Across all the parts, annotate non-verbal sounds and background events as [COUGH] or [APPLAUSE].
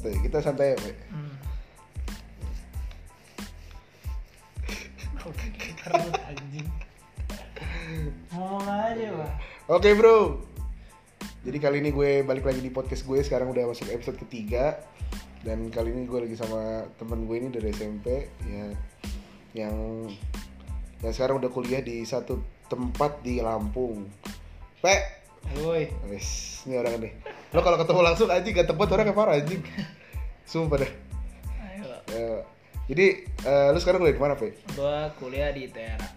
Tuh, kita santai ya, Pe. Hmm. Ngomong aja, Pak. Oke bro. Jadi kali ini gue balik lagi di podcast gue. Sekarang udah masuk episode ketiga. Dan kali ini gue lagi sama temen gue ini dari SMP ya yang yang sekarang udah kuliah di satu tempat di Lampung. Pe, Woi, wes ini orang nih. Lo kalau ketemu langsung anjing gak tempat orang parah anjing. Sumpah dah. ayo. Ya, jadi eh, lu sekarang kuliah di mana, Pe? Gua kuliah di ITERA.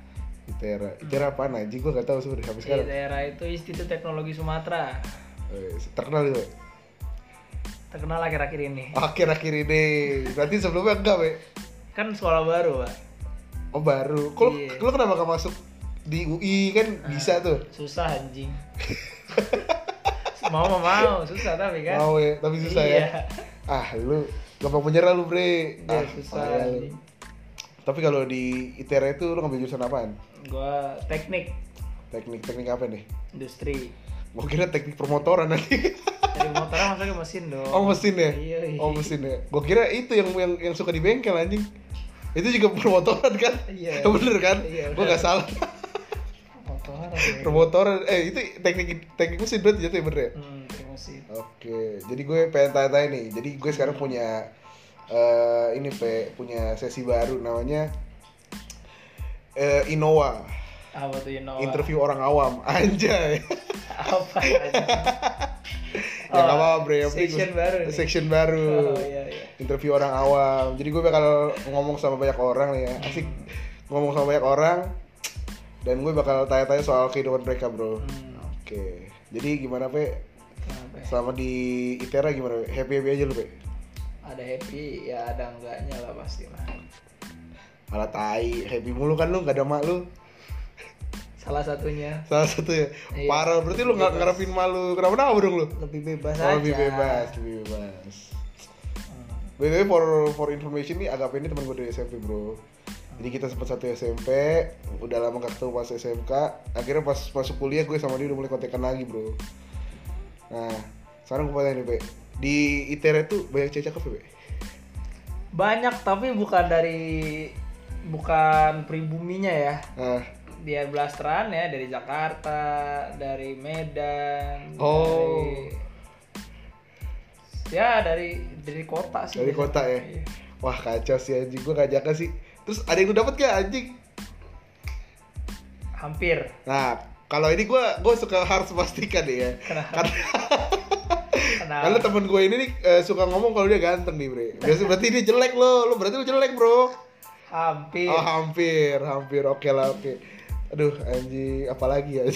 ITERA. ITERA apaan anjing? Gue gak tahu sebenarnya sampai sekarang. ITERA itu Institut Teknologi Sumatera. Wes, terkenal itu. Terkenal akhir-akhir ini. Akhir-akhir ini. Berarti sebelumnya enggak, Pe? Kan sekolah baru, Pak. Oh baru. Kok Iya. lu kenapa gak masuk di UI kan bisa tuh? Susah anjing. mau mau mau, susah tapi kan. Mau ya, tapi susah iya. ya. Ah, lu gampang menyerah lu, Bre. Iya, ah, susah anjing. Tapi kalau di ITERA itu lu ngambil jurusan apaan? Gua teknik Teknik teknik apa nih? industri. Gua kira teknik permotoran nanti. Dari motornya masuknya mesin dong. oh, mesin ya? Iya, iya. Oh, mesin ya. Gua kira itu yang yang, yang suka di bengkel anjing. Itu juga permotoran kan? Iya. [LAUGHS] Bener kan? Iya, Gua gak salah. Ya. permotoran eh itu teknik teknik mesin berarti jatuh ya bener ya? Hmm, mesin. Oke, jadi gue pengen tanya-tanya nih. Jadi gue sekarang punya eh ini pe punya sesi baru namanya eh Innova. Apa tuh know? Interview orang awam, [LAUGHS] anjay. Apa [LAUGHS] ya Oh, apa bre, yang penting section gue- baru nih. Section baru. Oh iya iya. Interview orang awam. Jadi gue bakal ngomong sama banyak orang nih ya. Asik ngomong sama banyak orang. Dan gue bakal tanya-tanya soal kehidupan mereka, bro. Hmm, Oke. Jadi gimana pe? kenapa? Selama di ITERA gimana? Happy happy aja lu pe? Ada happy, ya ada enggaknya lah pasti lah. Malah tai, happy mulu kan lu, gak ada mak lu. Salah satunya Salah satu ya. Iya. Parah, berarti lu nggak Bebas. ngarepin malu. Kenapa kenapa dong lu? lebih bebas Oh, aja. lebih bebas, lebih bebas. Hmm. By the way, for for information nih, Agap ini teman gue dari SMP bro. Jadi kita sempat satu SMP, udah lama gak ketemu pas SMK. Akhirnya pas masuk kuliah gue sama dia udah mulai kontekan lagi bro. Nah, sekarang gue tanya nih. Di ITERA tuh banyak cewek cakep ya, Pe? Banyak tapi bukan dari bukan pribuminya ya. Nah, Dia blasteran ya dari Jakarta, dari Medan, Oh. dari ya dari dari kota sih. dari biasanya. kota ya. Iya. Wah kacau sih anjing, gue gak jaka sih. Terus ada yang lu dapet gak anjing? Hampir. Nah, kalau ini gue gue suka harus pastikan ya. Kenapa? Karena, Kenapa? karena temen gue ini nih eh, suka ngomong kalau dia ganteng nih bre. Biasa berarti dia jelek lo, lo berarti lo jelek bro. Hampir. Oh hampir, hampir oke lah oke. Aduh anjing, apalagi ya. [LAUGHS]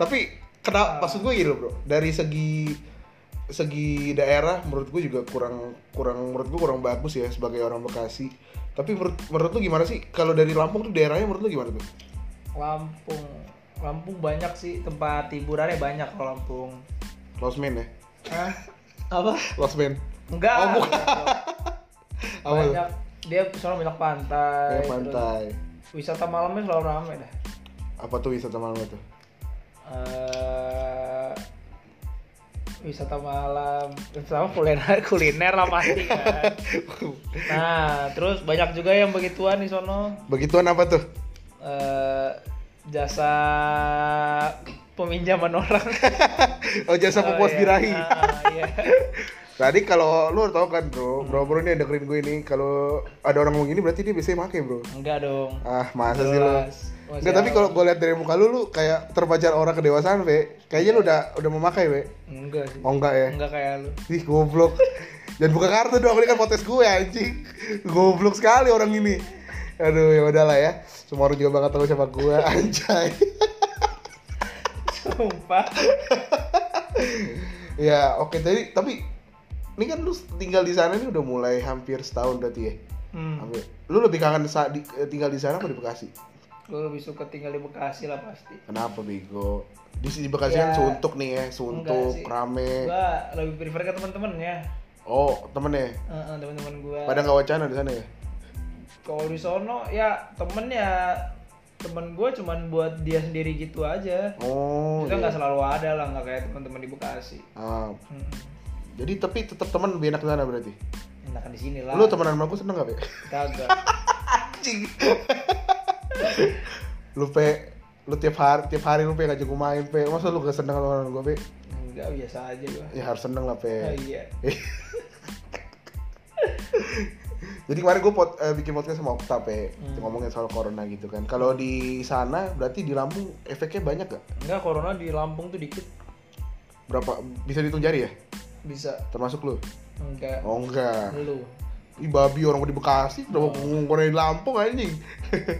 Tapi kenapa? Maksud gue gini loh bro. Dari segi segi daerah menurut gue juga kurang kurang menurut gue kurang bagus ya sebagai orang Bekasi. Tapi menurut menurut lu gimana sih kalau dari Lampung tuh daerahnya menurut lu gimana tuh? Lampung. Lampung banyak sih tempat hiburannya banyak kalau Lampung. Lost Man ya? Hah? Apa? Lost Man. Enggak. Oh, bukan. [LAUGHS] Banyak dia sana banyak pantai. Terus pantai. Wisata malamnya selalu ramai dah. Apa tuh wisata malam itu? Eh, wisata malam, sama kuliner [LAUGHS] kuliner lah pasti kan. [LAUGHS] Nah, terus banyak juga yang begituan di sono. Begituan apa tuh? Eh, jasa peminjaman orang. [LAUGHS] Oh jasa Oh, pepuas iya. birahi. Ah, iya. [LAUGHS] Tadi kalau lu tau kan bro, bro bro ini yang dengerin gue ini kalau ada orang ngomong gini berarti dia biasanya make bro. Enggak dong. Ah masa sih lu? Jelas. Enggak tapi kalau gue lihat dari muka lu lu kayak terpajar orang kedewasaan ve. Kayaknya lu udah udah memakai ve. enggak sih. Oh enggak ya? Enggak kayak lu. Ih goblok. [LAUGHS] Jangan buka kartu dong, ini kan podcast gue anjing. Goblok sekali orang ini. Aduh ya udahlah ya. Semua orang juga bakal tahu siapa gue anjay. Sumpah. [LAUGHS] ya oke tadi tapi ini kan lu tinggal di sana ini udah mulai hampir setahun berarti ya. Hmm. Hampir. Lu lebih kangen saat di, eh, tinggal di sana apa di Bekasi? Gue lebih suka tinggal di Bekasi lah pasti. Kenapa bego? Di di Bekasi Ya, kan suntuk nih ya, suntuk, rame. Gue lebih prefer ke teman-temannya. Oh, temennya. Heeh, teman-teman gue. Pada nggak wacana di sana ya? Kalau di sono ya temen ya temen gue cuman buat dia sendiri gitu aja. Oh. Kita iya. nggak selalu ada lah, nggak kayak teman-teman di Bekasi. Ah, Hmm. Jadi tapi tetap teman lebih enak di sana berarti. enakan di sini lah Lu temenan sama gue seneng gak, Pe? kagak [LAUGHS] Anjing. lu pe lu tiap hari tiap hari lu pe ngajak gue main pe masa lu gak seneng sama gue pe enggak biasa aja gua ya harus seneng lah oh, pe iya [LAUGHS] jadi kemarin gue pot, eh, bikin podcast sama Okta pe. Hmm. ngomongin soal corona gitu kan. Kalau di sana berarti di Lampung efeknya banyak gak enggak corona di Lampung tuh dikit. Berapa bisa dihitung jari ya? Bisa. Termasuk lu? Enggak. Oh enggak. Lu. Ih babi orang di Bekasi udah ngomong corona di Lampung anjing.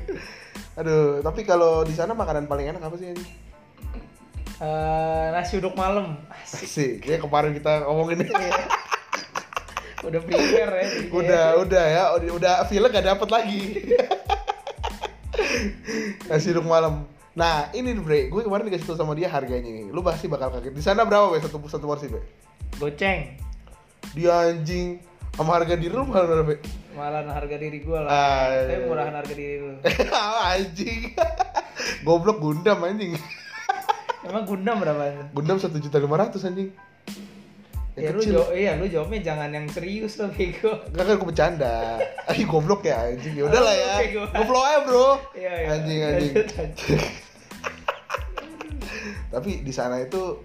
[LAUGHS] Aduh tapi kalau di sana makanan paling enak apa sih anjing? Eh, nasi uduk malam. Asik. Sih ya kemarin kita ngomongin [LAUGHS] udah prepare ya jadinya. udah udah ya. Udah udah feelnya gak dapet lagi. [LAUGHS] Nasi uduk malam. Nah ini bre. Gue kemarin dikasih tau sama dia harganya nih. Lu pasti bakal kaget. Di sana berapa be? Satu satu porsi be? Goceng. Dia anjing. Sama harga di rumah berapa be? Malah harga diri gua lah. Ah, tapi murahan harga diri lu. [LAUGHS] Anjing. [LAUGHS] Goblok gundam anjing. Emang gundam berapa gundam satu juta lima ratus anjing ya yang lu jawab iya lu jawabnya jangan yang serius loh bego Enggak kan gue bercanda. [LAUGHS] Ayo goblok ya anjing. Ya udahlah ya. Gue flow aja, Bro. Iya, iya. Anjing anjing. Tapi di sana itu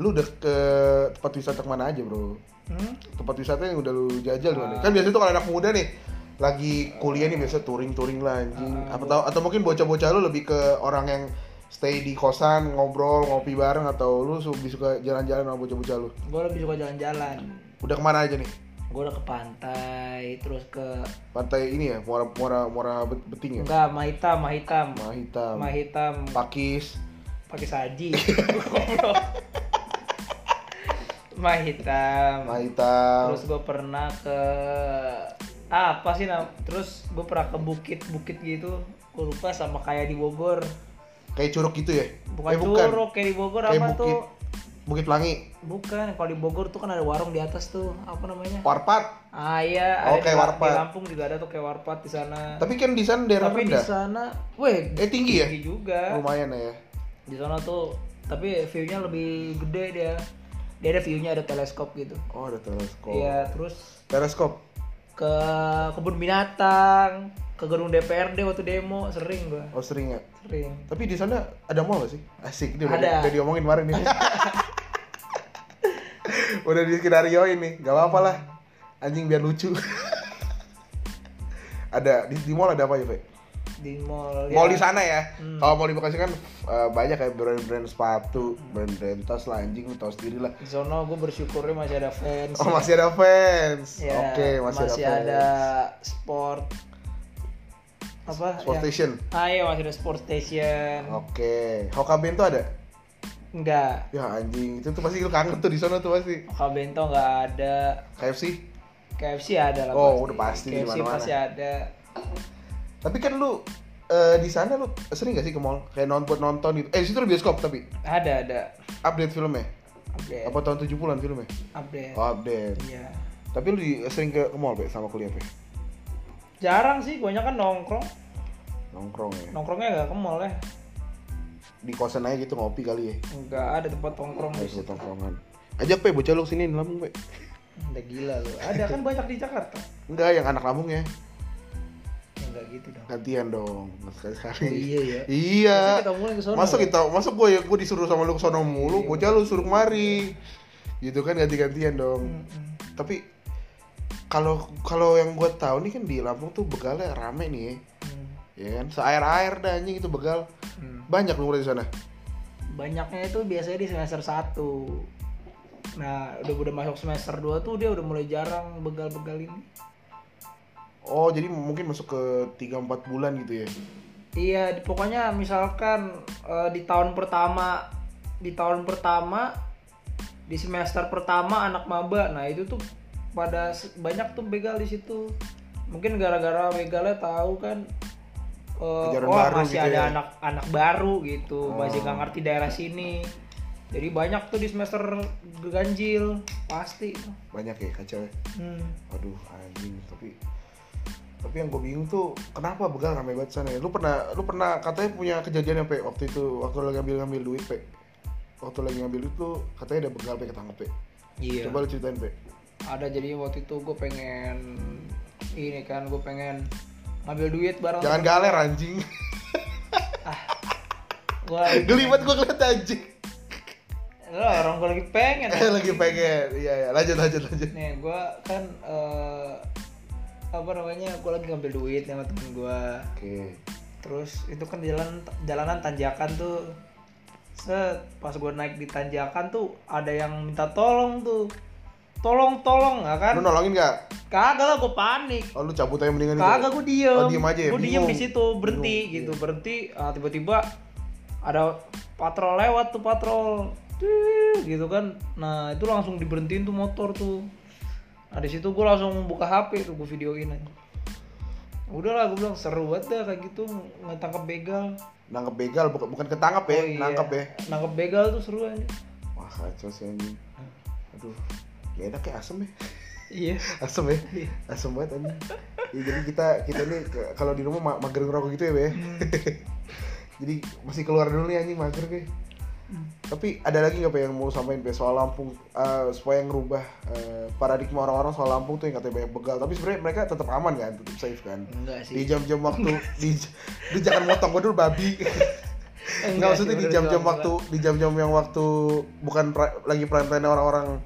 lu udah ke tempat wisata ke mana aja, Bro? Hmm? Tempat wisata yang udah lu jajal mana? Ah. Kan biasanya tuh kalau anak muda nih lagi kuliah nih biasa touring-touring lah anjing. Ah, Apa tahu atau mungkin bocah-bocah lu lebih ke orang yang stay di kosan, ngobrol, ngopi bareng atau lu lebih suka jalan-jalan sama bocah-bocah lu? Gue lebih suka jalan-jalan. Udah ke mana aja nih? Gue udah ke pantai, terus ke Pantai ini ya, Muara Muara Muara Bet- Beting ya? enggak Mahitam, Mahitam, Mahitam, Mahitam Pakis, pakai saji. [LAUGHS] Mahitam. Mahitam. Terus gue pernah ke ah, apa sih nam? Terus gue pernah ke bukit-bukit gitu. Gue lupa sama kayak di Bogor. Kayak curug gitu ya? Bukan eh, curug kayak di Bogor Kayak apa bukit. tuh? Bukit Pelangi. Bukan, kalau di Bogor tuh kan ada warung di atas tuh. Apa namanya? Warpat. Ah iya, Oh, ada kayak di, warpat. di Lampung juga ada tuh kayak warpat di sana. Tapi kan di sana daerah Tapi di rendah. sana, weh, Eh tinggi ya? tinggi juga. Lumayan ya. Di sana tuh, tapi view-nya lebih gede dia. Dia ada view-nya ada teleskop gitu. Oh, ada teleskop. Iya, terus Teleskop. ke kebun binatang, ke gedung DPRD waktu demo sering gua. Oh, sering ya. Sering. Tapi di sana ada mall gak sih? Asik, dia udah, Ada. udah diomongin kemarin nih. [LAUGHS] udah di skenario ini, gak apa-apa lah. Anjing biar lucu. [LAUGHS] ada di, di mall ada apa ya, Pak? Di mall. Mall ya. di sana ya. Hmm. Kalau mall di Bekasi kan eh, banyak kayak brand-brand sepatu, brand-brand tas lah anjing lu tahu sendiri lah. Di sana gue bersyukurnya masih ada fans. Oh, masih ada fans. Ya, Oke, masih, ada fans. ada sport apa? Sport yang- station. Ah iya masih ada sport station. Oke. Hokabento ada? Enggak. Ya anjing, itu tuh pasti lu kangen tuh di sana tuh pasti. Oka Bento nggak ada. KFC. KFC ada lah Oh, udah pasti di KFC mana-mana. pasti ada. Tapi kan lu eh, di sana lu sering gak sih ke mall? Kayak nonton nonton gitu. Eh, situ ada bioskop tapi Ada ada. update filmnya. Update. Apa tahun 70-an filmnya? Update. Oh, update. Iya. Tapi lu di, sering ke, ke mall, Pe, sama kuliah, Pe? Jarang sih, banyak kan nongkrong. Nongkrong ya. Nongkrongnya nggak ke mall ya. Di kosan aja gitu ngopi kali ya. Nggak ada tempat nongkrong di Kayak situ. tongkrongan. Ajak, Pe, bocah lu sini di Lampung, Pe. Udah gila lu. Ada kan banyak di Jakarta. Enggak, yang anak Lampung ya. Ya, Nggak gitu dong. Gantian dong, sekali-sekali. Oh, iya ya. Iya. Masa kita mulai ke sono, Masa ya? gue ya gue disuruh sama lu ke sono mulu, Iya, bocah lu suruh kemari. Gitu kan ganti-gantian dong. Mm-mm. Tapi kalau kalau yang gue tahu nih kan di Lampung tuh begalnya rame nih ya. Hmm. Ya kan, seair-air dah anjing itu begal. Hmm. Banyak mulai di sana. Banyaknya itu biasanya di semester 1 Nah, udah udah masuk semester 2 tuh dia udah mulai jarang begal-begal ini. Oh, jadi mungkin masuk ke 3 4 bulan gitu ya. Iya, pokoknya misalkan eh, di tahun pertama di tahun pertama di semester pertama anak maba. Nah, itu tuh pada banyak tuh begal di situ. Mungkin gara-gara begalnya tahu kan Ajaran oh baru masih gitu ada ya. anak anak baru gitu, masih Oh. nggak ngerti daerah sini. Jadi banyak tuh di semester ganjil, pasti. Banyak ya kacau ya. Hmm. Waduh, anjing tapi tapi yang gue bingung tuh kenapa begal rame banget sana ya? Lu pernah lu pernah katanya punya kejadian apa waktu itu waktu lagi ngambil ngambil duit pe waktu lagi ngambil duit tuh katanya ada begal pe ketangkep pe Iya. Coba lu ceritain, Pe. Ada jadi waktu itu gue pengen ini kan gue pengen ngambil duit bareng Jangan galer anjing. gue Geli banget gua ngeliat anjing. lah orang gue lagi pengen Eh lagi pengen. Iya, iya. Lanjut, lanjut, lanjut. nih gue kan eh, apa namanya gue lagi ngambil duit sama temen gue Oke. terus itu kan jalan jalanan tanjakan tuh set pas gue naik di tanjakan tuh ada yang minta tolong tuh tolong tolong nggak kan Lu nolongin gak? kagak lah gue panik Oh lu cabut aja mendingan itu. kagak gue diem Oh, diem aja ya? gue diem di situ berhenti Bingung, gitu berhenti ah, tiba-tiba ada patrol lewat tuh patrol Tuh, gitu kan nah itu langsung diberhentiin tuh motor tuh nah di situ gue langsung buka hp tuh gue videoin aja udahlah gue bilang seru banget dah kayak gitu ngetangkap begal Nangkep begal bukan bukan ketangkep ya, Oh iya. nangkep ya. nangkep begal tuh seru aja Wah, kacau sih anjing. Aduh. Gak enak ya asem ya. iya [LAUGHS] Asem ya. Asem banget anjing. Ya, jadi kita kita nih kalau di rumah ma- mager ngerokok gitu ya, Be. [LAUGHS] jadi masih keluar dulu nih anjing mager kayak. Tapi ada lagi nggak yang mau sampaikan Pe soal Lampung eh, supaya ngerubah eh, paradigma orang-orang soal Lampung tuh yang katanya banyak begal. Tapi sebenarnya mereka tetap aman kan, tetap safe kan. enggak Di sih jam-jam waktu di, di jangan motong gue dulu babi. Enggak maksudnya sih, di jam-jam waktu [LAUGHS] di jam-jam yang waktu bukan pra- lagi prime time orang-orang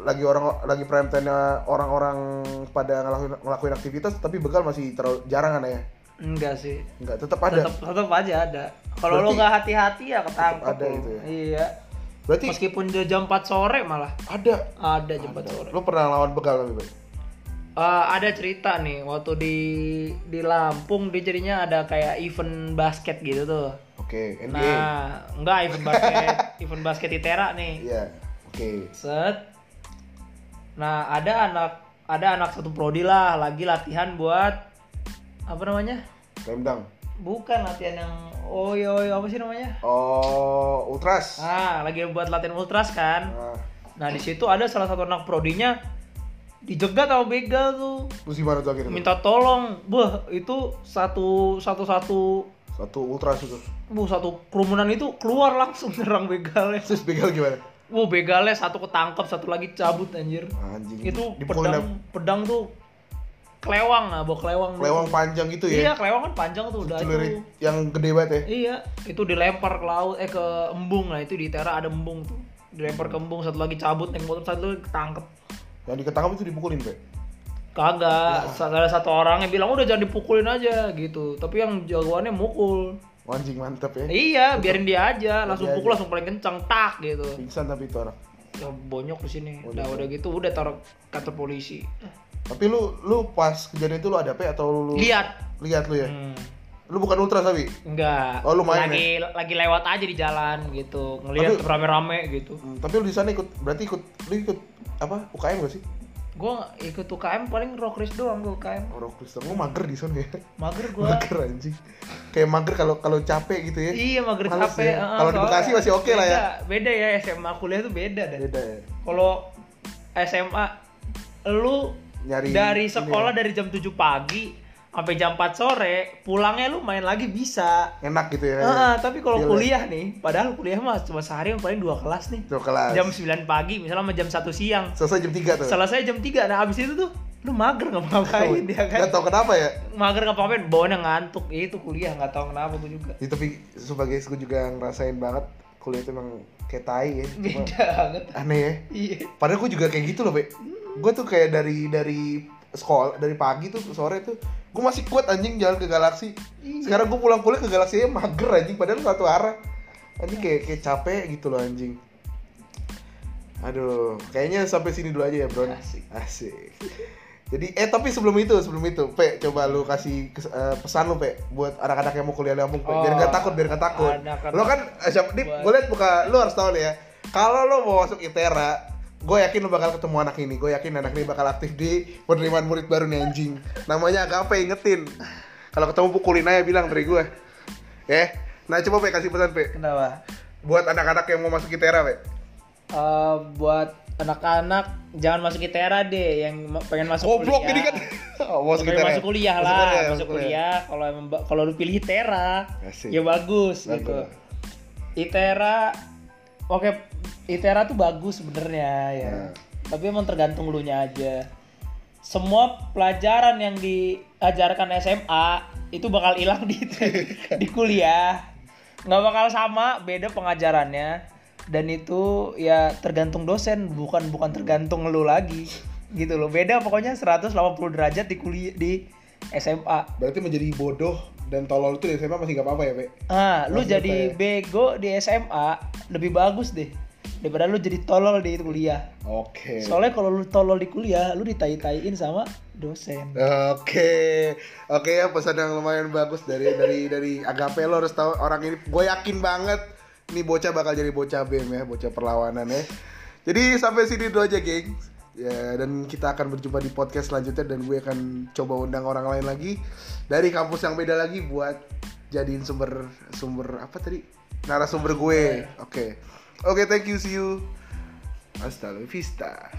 lagi orang lagi prime time orang-orang pada ngelakuin, ngelakuin aktivitas tapi begal masih terlalu jarang kan ya? enggak sih Enggak, tetap ada. tetap tetap aja ada kalau lo nggak hati-hati ya ketangkep ada lo. itu ya? iya Berarti meskipun jam 4 sore malah ada. ada jam 4 sore Lo pernah lawan begal tapi, Bay? Eh, ada cerita nih waktu di di Lampung dia jadinya ada kayak event basket gitu tuh Oke, NBA. nah enggak event basket [LAUGHS] event basket Itera nih Iya. Oke. set nah ada anak ada anak satu prodi lah lagi latihan buat apa namanya Remdang. bukan latihan yang oh yo apa sih namanya Oh, Ultras. ah lagi buat latihan ultras kan Nah, nah di situ ada salah satu anak prodinya dijegat sama begal tuh terus gimana tuh akhirnya? minta tolong bah itu satu satu satu Satu Ultras itu. bu satu kerumunan itu keluar langsung nyerang begalnya Terus begal gimana? Bu begalnya satu ketangkep satu lagi cabut anjir. Anjing. itu Dipukulin pedang pedang tuh kelewang lah bawa kelewang Lewang panjang gitu ya. iya kelewang kan panjang tuh udah itu. yang gede banget ya. iya itu dilempar ke laut eh ke embung lah itu di Tera ada embung tuh. Dilempar ke embung satu lagi cabut naik motor satu lagi ketangkep. Yang diketangkap itu dipukulin, Pe. kagak ada satu orang yang bilang udah jangan dipukulin aja gitu. Tapi yang jagoannya mukul Anjing mantep ya. iya biarin dia aja langsung Dia pukul aja. langsung paling kencang tak gitu Pingsan tapi itu orang. ya, bonyok di sini udah udah gitu udah taruh kantor polisi Tapi lu lu pas kejadian itu lu ada Pe atau lu lihat lihat lu ya? Hmm. Lu bukan Ultras tapi? enggak Oh, lu main lagi lagi lewat aja di jalan gitu ngelihat rame-rame gitu Hmm, tapi lu di sana ikut berarti ikut lu ikut apa UKM gak sih? Gua ikut UKM paling rock race doang gua UKM Orang Kristen lu mager di sana ya. mager gua Mager anjing. Kayak mager kalau kalau capek gitu ya. iya mager Males capek ya. Heeh, Kalau di Bekasi masih oke lah ya. beda- ya SMA kuliah tuh beda Beda ya. kalau SMA lu Nyari dari sekolah ya. dari jam 7 pagi sampai jam 4 sore pulangnya lu main lagi bisa Enak gitu ya. Ah, tapi kalau kuliah nih padahal kuliah mah cuma sehari paling dua kelas nih Tuh kelas. jam 9 pagi misalnya sama jam 1 siang Selesai jam 3 tuh. selesai jam 3 nah abis itu tuh lu mager nggak ngapain ya kan Gak tau kenapa ya. mager nggak ngapain bawaannya ngantuk itu kuliah nggak tahu kenapa gue juga Ya, tapi sebagai gue juga ngerasain banget kuliah itu emang kayak tai ya. Cuma beda banget aneh ya. iya Padahal gue juga kayak gitu loh, Be. Gue tuh kayak dari dari sekolah dari pagi tuh ke sore tuh gue masih kuat anjing jalan ke galaksi. Sekarang gue pulang kuliah ke galaksi ya mager anjing padahal satu arah. Anjing kayak kayak capek gitu loh anjing. Aduh, kayaknya sampai sini dulu aja ya, Bro. Asik. Asik. Jadi eh tapi sebelum itu, sebelum itu, Pe, coba lu kasih kes- eh, pesan lu, Pe, buat anak-anak yang mau kuliah di Lampung, Pe. Biar Oh, nggak takut, biar nggak takut. Lo kan eh, siapa nih, gue liat muka lu harus tahu nih ya. Kalau lo mau masuk ITERA, gue yakin lo bakal ketemu anak ini. Gue yakin anak ini bakal aktif di penerimaan murid baru nih anjing. Namanya agak apa ingetin. Kalau ketemu pukulin aja bilang dari gue. Ya. Nah, coba Pe kasih pesan, Pe. kenapa Buat anak-anak yang mau masuk ITERA, Pe. Eh, buat anak-anak jangan masuk ITERA deh yang pengen masuk Goblok kuliah. ini kan. [LAUGHS] Oh, masuk ITERA. masuk kuliah Masuk lah, kuliah, masuk kuliah. Kalau kalau lu pilih ITERA, Asik. ya bagus, gitu. Bagus. ITERA, oke ITERA tuh bagus sebenarnya ya. Nah. Tapi emang tergantung lu nya aja. Semua pelajaran yang diajarkan SMA itu bakal hilang di [LAUGHS] di kuliah. nggak bakal sama, beda pengajarannya. Dan itu ya tergantung dosen, bukan bukan tergantung lu lagi. Gitu loh. Beda pokoknya 180 derajat di kuliah di SMA. Berarti menjadi bodoh dan tolol itu di SMA masih gak apa-apa ya, Pe? Ah, lu jadi saya. bego di SMA lebih bagus deh daripada lu jadi tolol di kuliah. Oke. Soalnya kalau lu tolol di kuliah, lu ditai-taiin sama dosen. Oke, oke ya pesan yang lumayan bagus dari dari dari Agape lo harus tahu orang ini. Gue yakin banget nih bocah bakal jadi bocah bem ya, bocah perlawanan ya. Jadi sampai sini dulu aja, geng. Ya dan kita akan berjumpa di podcast selanjutnya dan gue akan coba undang orang lain lagi dari kampus yang beda lagi buat jadiin sumber sumber apa tadi narasumber gue. Oke, oke, thank you, see you. Hasta la vista.